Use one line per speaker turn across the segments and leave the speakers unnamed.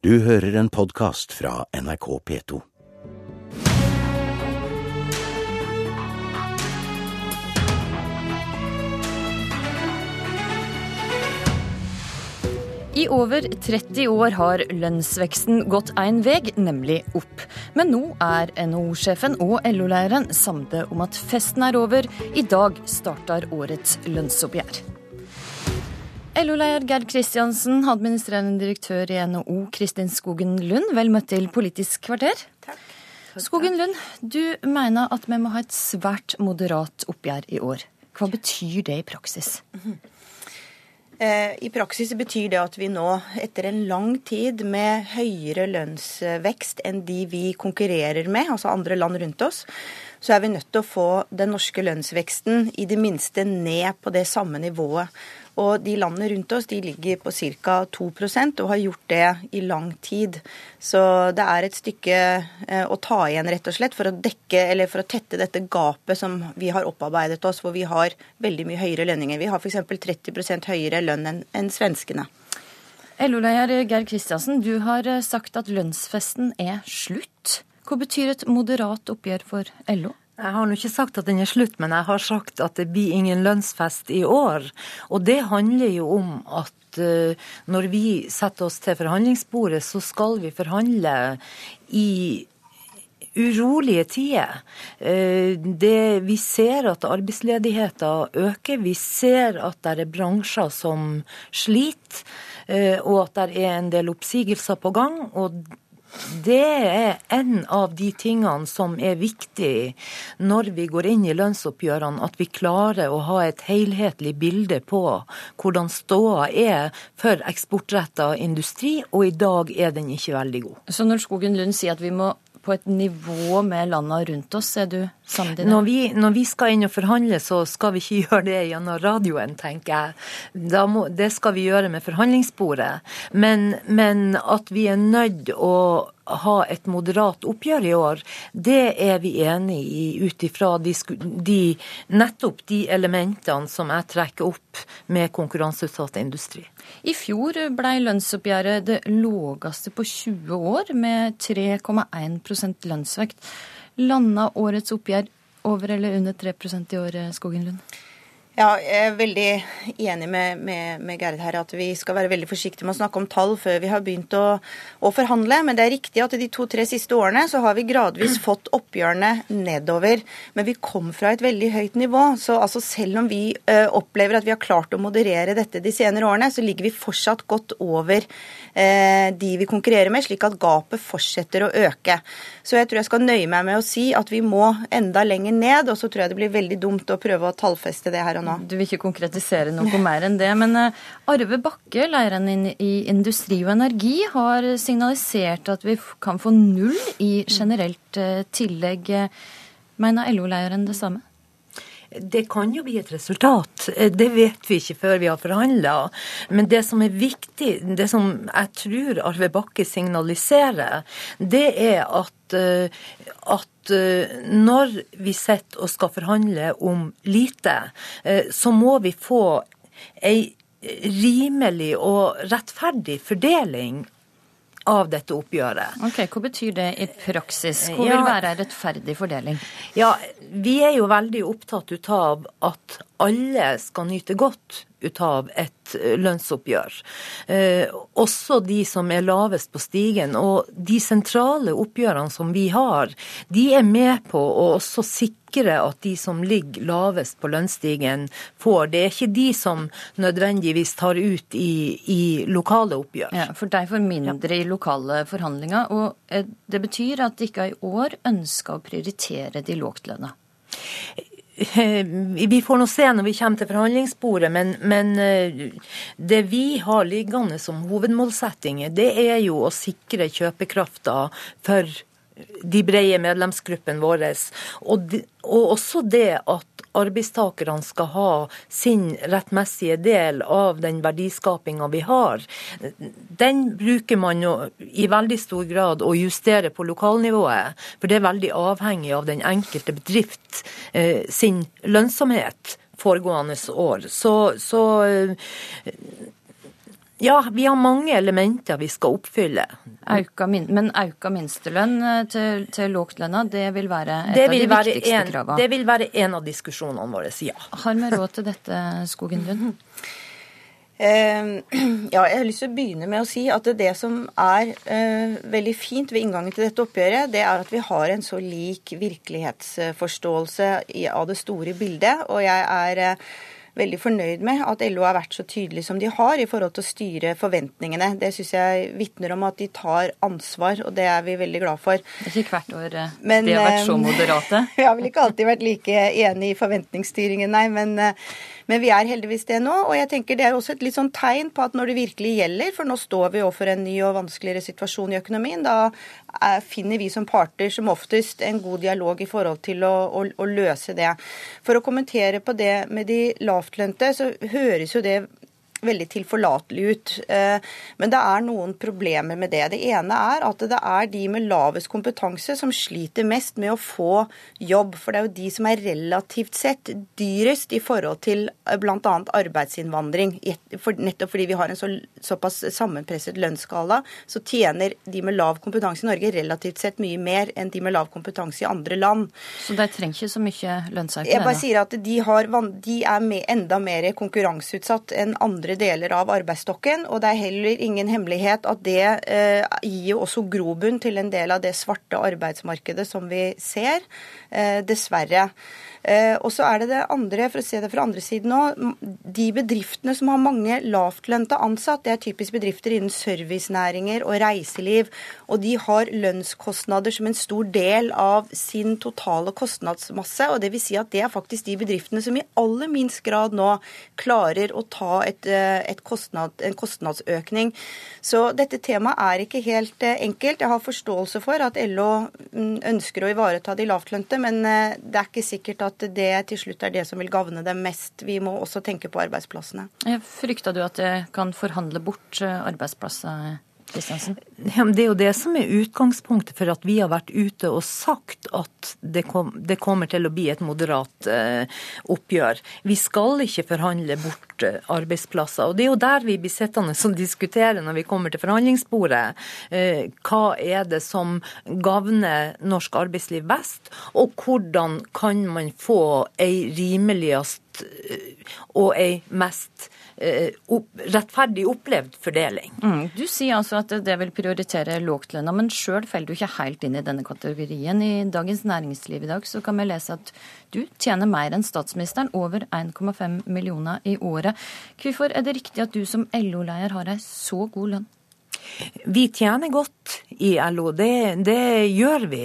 Du hører en podkast fra NRK P2.
I over 30 år har lønnsveksten gått én vei, nemlig opp. Men nå er NHO-sjefen og LO-leiren samde om at festen er over. I dag starter årets lønnsoppgjør. LO-leder Gerd Kristiansen, administrerende direktør i NHO Kristin Skogen Lund, vel møtt til Politisk kvarter.
Takk.
Skogen Lund, du mener at vi må ha et svært moderat oppgjør i år. Hva betyr det i praksis?
Eh, I praksis betyr det at vi nå, etter en lang tid med høyere lønnsvekst enn de vi konkurrerer med, altså andre land rundt oss, så er vi nødt til å få den norske lønnsveksten i det minste ned på det samme nivået. Og de landene rundt oss de ligger på ca. 2% og har gjort det i lang tid. Så det er et stykke eh, å ta igjen, rett og slett, for å dekke, for å tette dette gapet som vi har opparbeidet oss, hvor vi har veldig mye høyere lønninger. Vi har f.eks. 30 høyere lønn enn en svenskene.
LO-leder Geir Kristiansen, du har eh, sagt at lønnsfesten er slutt. Hva betyr et moderat oppgjør for LO?
Jeg har nå ikke sagt at den er slutt, men jeg har sagt at det blir ingen lønnsfest i år. Og det handler jo om at uh, når vi setter oss til forhandlingsbordet, så skal vi forhandle i urolige tider. Uh, det, vi ser at arbeidsledigheten øker. Vi ser at det er bransjer som sliter, uh, og at det er en del oppsigelser på gang. og det er en av de tingene som er viktig når vi går inn i lønnsoppgjørene, at vi klarer å ha et helhetlig bilde på hvordan ståa er for eksportretta industri, og i dag er den ikke veldig god.
Så når Skogen Lund sier at vi må på et nivå med landene rundt oss, er du sammen
Når vi, når vi skal inn og forhandle, så skal vi ikke gjøre det gjennom radioen, tenker jeg. Må, det skal vi gjøre med forhandlingsbordet. Men, men at vi er nødt å ha et moderat oppgjør i år, det er vi enig i ut ifra nettopp de elementene som jeg trekker opp med konkurranseutsatt industri.
I fjor ble lønnsoppgjøret det lågeste på 20 år, med 3,1% lønnsvekt. Landa årets oppgjør over eller under 3% i år, Skogen Lund?
Ja, jeg er veldig enig med, med, med Gerd her at vi skal være veldig forsiktige med å snakke om tall før vi har begynt å, å forhandle. Men det er riktig at de to-tre siste årene så har vi gradvis fått oppgjørene nedover. Men vi kom fra et veldig høyt nivå. Så altså, selv om vi ø, opplever at vi har klart å moderere dette de senere årene, så ligger vi fortsatt godt over ø, de vi konkurrerer med, slik at gapet fortsetter å øke. Så jeg tror jeg skal nøye meg med å si at vi må enda lenger ned, og så tror jeg det blir veldig dumt å prøve å tallfeste det her og nå.
Du vil ikke konkretisere noe mer enn det. Men eh, Arve Bakke, lederen i Industri og Energi, har signalisert at vi kan få null i generelt eh, tillegg. Mener LO-lederen det samme?
Det kan jo bli et resultat. Det vet vi ikke før vi har forhandla. Men det som er viktig, det som jeg tror Arve Bakke signaliserer, det er at, eh, at eh, når vi sitter og skal forhandle om lite, eh, så må vi få ei rimelig og rettferdig fordeling av dette oppgjøret.
Ok, Hva betyr det i praksis? Hva vil være en rettferdig fordeling?
Ja, Vi er jo veldig opptatt av at alle skal nyte godt ut av et eh, lønnsoppgjør. Eh, også de som er lavest på stigen. Og de sentrale oppgjørene som vi har, de er med på å også sikre at de som ligger lavest på lønnsstigen, får. Det er ikke de som nødvendigvis tar ut i, i lokale oppgjør.
Ja, For de får mindre i lokale forhandlinger. Og eh, det betyr at de ikke i år ønsker å prioritere de lågtlønna?
Vi får nå se når vi kommer til forhandlingsbordet, men, men, eh, det vi har liggende som hovedmålsettinger, det er jo å sikre kjøpekrafta for de brede medlemsgruppene våre. Og, og også det at arbeidstakerne skal ha sin rettmessige del av den verdiskapinga vi har, den bruker man jo i veldig stor grad å justere på lokalnivået. For det er veldig avhengig av den enkelte bedrift eh, sin lønnsomhet foregående år. Så, så Ja, vi har mange elementer vi skal oppfylle.
Auka min, men auka minstelønn eh, til, til lågtlønna, det vil være et
Det
av de
være
viktigste
en,
kravene.
det vil være en av diskusjonene våre, ja.
Har vi råd til dette, Skogen Lund?
Eh, ja, jeg har lyst til å begynne med å si at det som er eh, veldig fint ved inngangen til dette oppgjøret, det er at vi har en så lik virkelighetsforståelse i, av det store bildet. Og jeg er veldig fornøyd med at LO har vært så tydelig som de har i forhold til å styre forventningene. Det syns jeg vitner om at de tar ansvar, og det er vi veldig glad for.
Det er ikke hvert år eh,
Men,
de har vært så
eh,
moderate.
Vi har vel ikke alltid vært like enig i forventningsstyringen, nei. Men, eh, men vi er heldigvis det nå. Og jeg tenker det er også et litt sånn tegn på at når det virkelig gjelder, for nå står vi overfor en ny og vanskeligere situasjon i økonomien, da finner vi som parter som oftest en god dialog i forhold til å, å, å løse det. For å kommentere på det med de lavtlønte, så høres jo det veldig tilforlatelig ut. Eh, Men det er noen problemer med det. Det ene er at det er de med lavest kompetanse som sliter mest med å få jobb. For det er jo de som er relativt sett dyrest i forhold til bl.a. arbeidsinnvandring. Nettopp fordi vi har en så, såpass sammenpresset lønnsskala, så tjener de med lav kompetanse i Norge relativt sett mye mer enn de med lav kompetanse i andre land.
Så de trenger ikke så mye lønnsøkning?
Jeg bare sier at de, har, de er med, enda mer konkurranseutsatt enn andre deler av arbeidsstokken. Og det er heller ingen hemmelighet at det eh, gir jo også grobunn til en del av det svarte arbeidsmarkedet som vi ser, eh, dessverre. Eh, og så er det det andre, for å se det fra andre siden òg, de bedriftene som har mange lavtlønte ansatt, det er typisk bedrifter innen servicenæringer og reiseliv. Og de har lønnskostnader som en stor del av sin totale kostnadsmasse. og det vil si at det er faktisk de bedriftene som i aller minst grad nå klarer å ta et, eh, kostnad, en kostnadsøkning. Så dette temaet er ikke helt eh, enkelt. Jeg har forståelse for at LO mm, ønsker å ivareta de lavtlønte, men eh, det er ikke sikkert at det til slutt er det som vil gagne dem mest. Vi må også tenke på arbeidsplassene.
Frykta du at det kan forhandle bort eh, arbeidsplasser, Kristiansen?
Det er jo det som er utgangspunktet for at vi har vært ute og sagt at det, kom, det kommer til å bli et moderat eh, oppgjør. Vi skal ikke forhandle bort eh, arbeidsplasser. Og det er jo der vi blir sittende og diskutere når vi kommer til forhandlingsbordet. Eh, hva er det som gagner norsk arbeidsliv best, og hvordan kan man få ei rimeligst eh, og ei mest eh, opp, rettferdig opplevd fordeling.
Mm. Du sier altså at det vil prioritere lågtlønna, men sjøl faller du ikke helt inn i denne kategorien. I Dagens Næringsliv i dag så kan vi lese at du tjener mer enn statsministeren, over 1,5 millioner i året. Hvorfor er det riktig at du som LO-leder har ei så god lønn?
Vi tjener godt i LO, det, det gjør vi.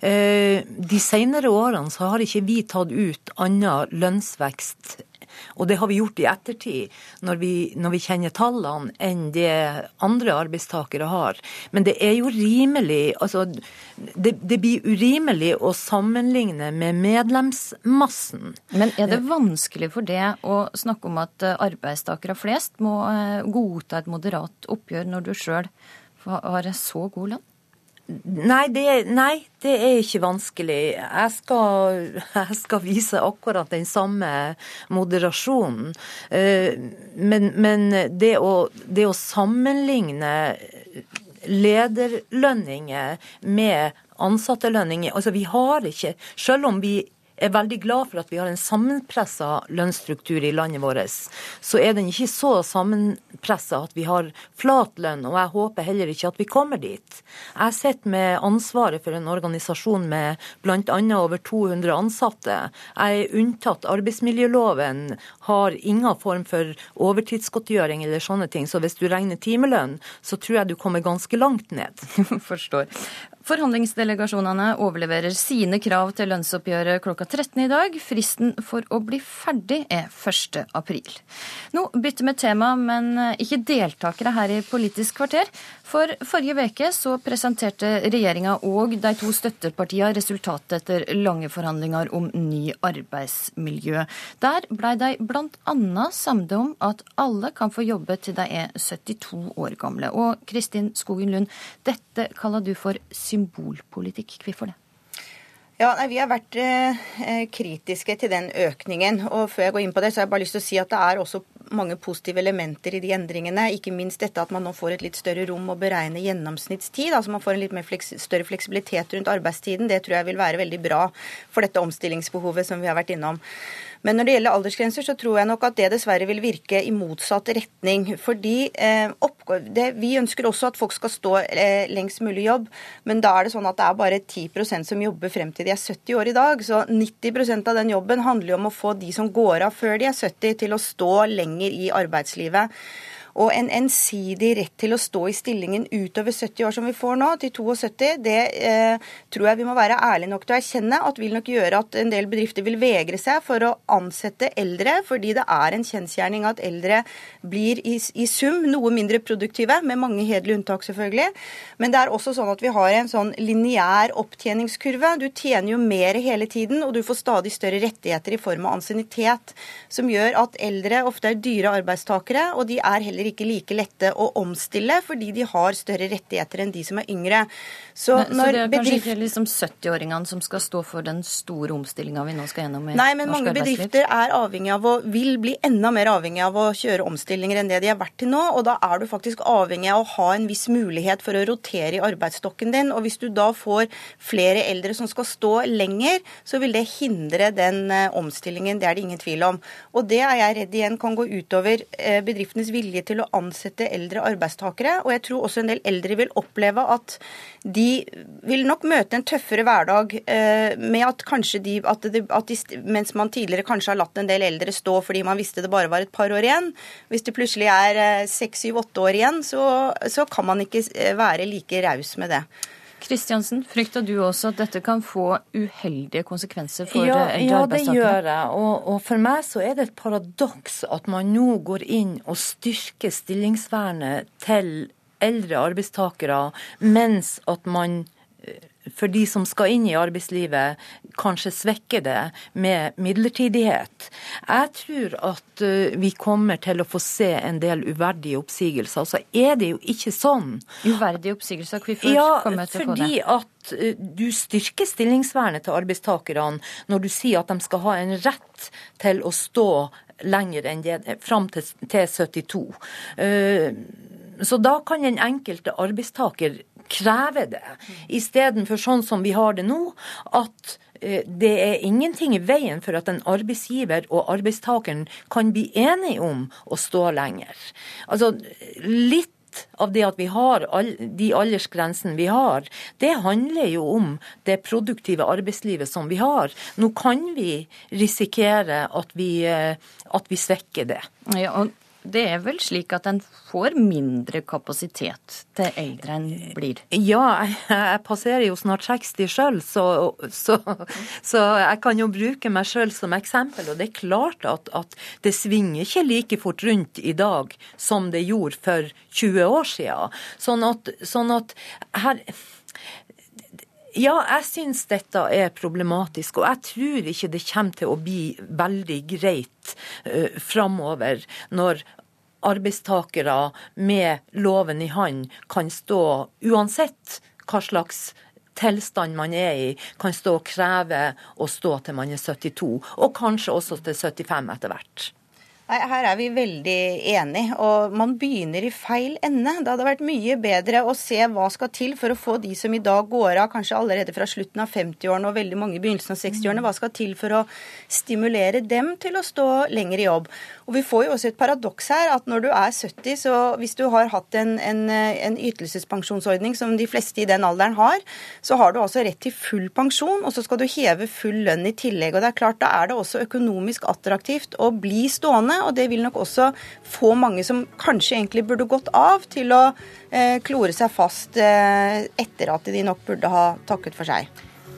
Eh, De senere årene så har ikke vi tatt ut annen lønnsvekst. Og det har vi gjort i ettertid, når vi, når vi kjenner tallene, enn det andre arbeidstakere har. Men det er jo rimelig altså, det, det blir urimelig å sammenligne med medlemsmassen.
Men er det vanskelig for det å snakke om at eh, arbeidstakere flest må eh, godta et moderat oppgjør når du sjøl har så god lønn?
Nei det, nei, det er ikke vanskelig. Jeg skal, jeg skal vise akkurat den samme moderasjonen. Eh, Men, men det, å, det å sammenligne lederlønninger med ansattelønninger Altså, vi har ikke Selv om vi er veldig glad for at vi har en sammenpressa lønnsstruktur i landet vårt, så er den ikke så sammenpressa at vi har flat lønn, og jeg håper heller ikke at vi kommer dit. Jeg sitter med ansvaret for en organisasjon med bl.a. over 200 ansatte. Jeg er unntatt arbeidsmiljøloven, har ingen form for overtidsgodtgjøring eller sånne ting, så hvis du regner timelønn, så tror jeg du kommer ganske langt ned.
Forstår. Forhandlingsdelegasjonene overleverer sine krav til lønnsoppgjøret klokka 13 i dag. Fristen for å bli ferdig er 1. april. Nå bytter vi tema, men ikke deltakere her i Politisk kvarter. For forrige veke presenterte regjeringa og de to støttepartiene resultatet etter lange forhandlinger om ny arbeidsmiljø. Der blei de bl.a. samde om at alle kan få jobbe til de er 72 år gamle. Og Kristin Skogen Lund, dette kaller du for symbolpolitikk. Hvorfor det?
Ja, nei, Vi har vært eh, kritiske til den økningen. og Før jeg går inn på det, så har jeg bare lyst til å si at det er også mange positive elementer i de endringene. Ikke minst dette at man nå får et litt større rom å beregne gjennomsnittstid. Altså man får en litt fleks større fleksibilitet rundt arbeidstiden. Det tror jeg vil være veldig bra for dette omstillingsbehovet som vi har vært innom. Men når det gjelder aldersgrenser, så tror jeg nok at det dessverre vil virke i motsatt retning. Fordi eh, det, Vi ønsker også at folk skal stå eh, lengst mulig jobb, men da er det sånn at det er bare 10% som jobber frem til de er 70 år i dag. Så 90% av den jobben handler jo om å få de som går av før de er 70, til å stå lenger i arbeidslivet. Og en ensidig rett til å stå i stillingen utover 70 år som vi får nå, til 72, det eh, tror jeg vi må være ærlige nok til å erkjenne at vil nok gjøre at en del bedrifter vil vegre seg for å ansette eldre, fordi det er en kjensgjerning at eldre blir i, i sum noe mindre produktive, med mange hederlige unntak selvfølgelig. Men det er også sånn at vi har en sånn lineær opptjeningskurve. Du tjener jo mer hele tiden, og du får stadig større rettigheter i form av ansiennitet, som gjør at eldre ofte er dyre arbeidstakere, og de er heller heller ikke like lette å omstille, fordi de har større rettigheter enn de som er yngre.
Så, men, så det er kanskje ikke liksom 70-åringene som skal stå for den store omstillinga vi nå skal gjennom i
Nei, men mange bedrifter er avhengig av å, vil bli enda mer avhengig av å kjøre omstillinger enn det de har vært til nå. Og da er du faktisk avhengig av å ha en viss mulighet for å rotere i arbeidsstokken din. Og hvis du da får flere eldre som skal stå lenger, så vil det hindre den eh, omstillingen. Det er det ingen tvil om. Og det er jeg redd igjen kan gå utover eh, bedriftenes vilje til å ansette eldre arbeidstakere. Og jeg tror også en del eldre vil oppleve at de vil nok møte en tøffere hverdag eh, med at kanskje de, at de, at de, Mens man tidligere kanskje har latt en del eldre stå fordi man visste det bare var et par år igjen, hvis det plutselig er eh, seks, syv, åtte år igjen, så, så kan man ikke eh, være like raus med det.
Kristiansen, frykter du også at dette kan få uheldige konsekvenser for
ja,
eldre
ja, arbeidstakere? Ja, det gjør jeg. Og, og, for meg så er det et paradoks at man nå går inn og styrker stillingsvernet til eldre arbeidstakere, mens at man for de som skal inn i arbeidslivet, kanskje svekke det med midlertidighet. Jeg tror at vi kommer til å få se en del uverdige oppsigelser. Så er det jo ikke sånn.
Uverdige oppsigelser? Hvorfor
ja,
kommer jeg til å få
det? Fordi at du styrker stillingsvernet til arbeidstakerne når du sier at de skal ha en rett til å stå lenger enn det, fram til, til 72. Uh, så da kan den enkelte arbeidstaker kreve det, istedenfor sånn som vi har det nå, at eh, det er ingenting i veien for at en arbeidsgiver og arbeidstakeren kan bli enige om å stå lenger. Altså, litt av det at vi har all, de aldersgrensene vi har, det handler jo om det produktive arbeidslivet som vi har. Nå kan vi risikere at vi, eh, at vi svekker det.
Ja, og det er vel slik at en får mindre kapasitet til eldre enn blir?
Ja, jeg passerer jo snart 60 sjøl, så, så, så, jeg kan jo bruke meg sjøl som eksempel. Og det er klart at, at, det svinger ikke like fort rundt i dag som det gjorde for 20 år siden. Sånn at, sånn at her ja, jeg syns dette er problematisk, og jeg tror ikke det kommer til å bli veldig greit uh, framover når arbeidstakere med loven i hånd kan stå, uansett hva slags tilstand man er i, kan stå og kreve å stå til man er 72, og kanskje også til 75 etter hvert.
Nei, Her er vi veldig enige, og man begynner i feil ende. Det hadde vært mye bedre å se hva skal til for å få de som i dag går av, kanskje allerede fra slutten av 50-årene og veldig mange i begynnelsen av 60-årene, hva skal til for å stimulere dem til å stå lenger i jobb. Og Vi får jo også et paradoks her, at når du er 70, så hvis du har hatt en, en, en ytelsespensjonsordning som de fleste i den alderen har, så har du altså rett til full pensjon, og så skal du heve full lønn i tillegg. Og det er klart, Da er det også økonomisk attraktivt å bli stående og det vil nok også få mange som kanskje egentlig burde gått av, til å eh, klore seg fast eh, etter at de nok burde ha takket for seg.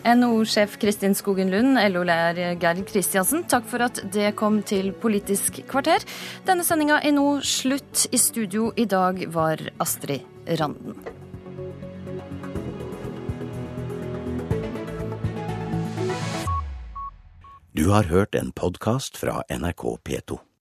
NHO-sjef Kristin Skogen Lund, LO-leder Geir Kristiansen, takk for at det kom til Politisk kvarter. Denne sendinga er nå slutt. I studio i dag var Astrid Randen.
Du har hørt en podkast fra NRK P2.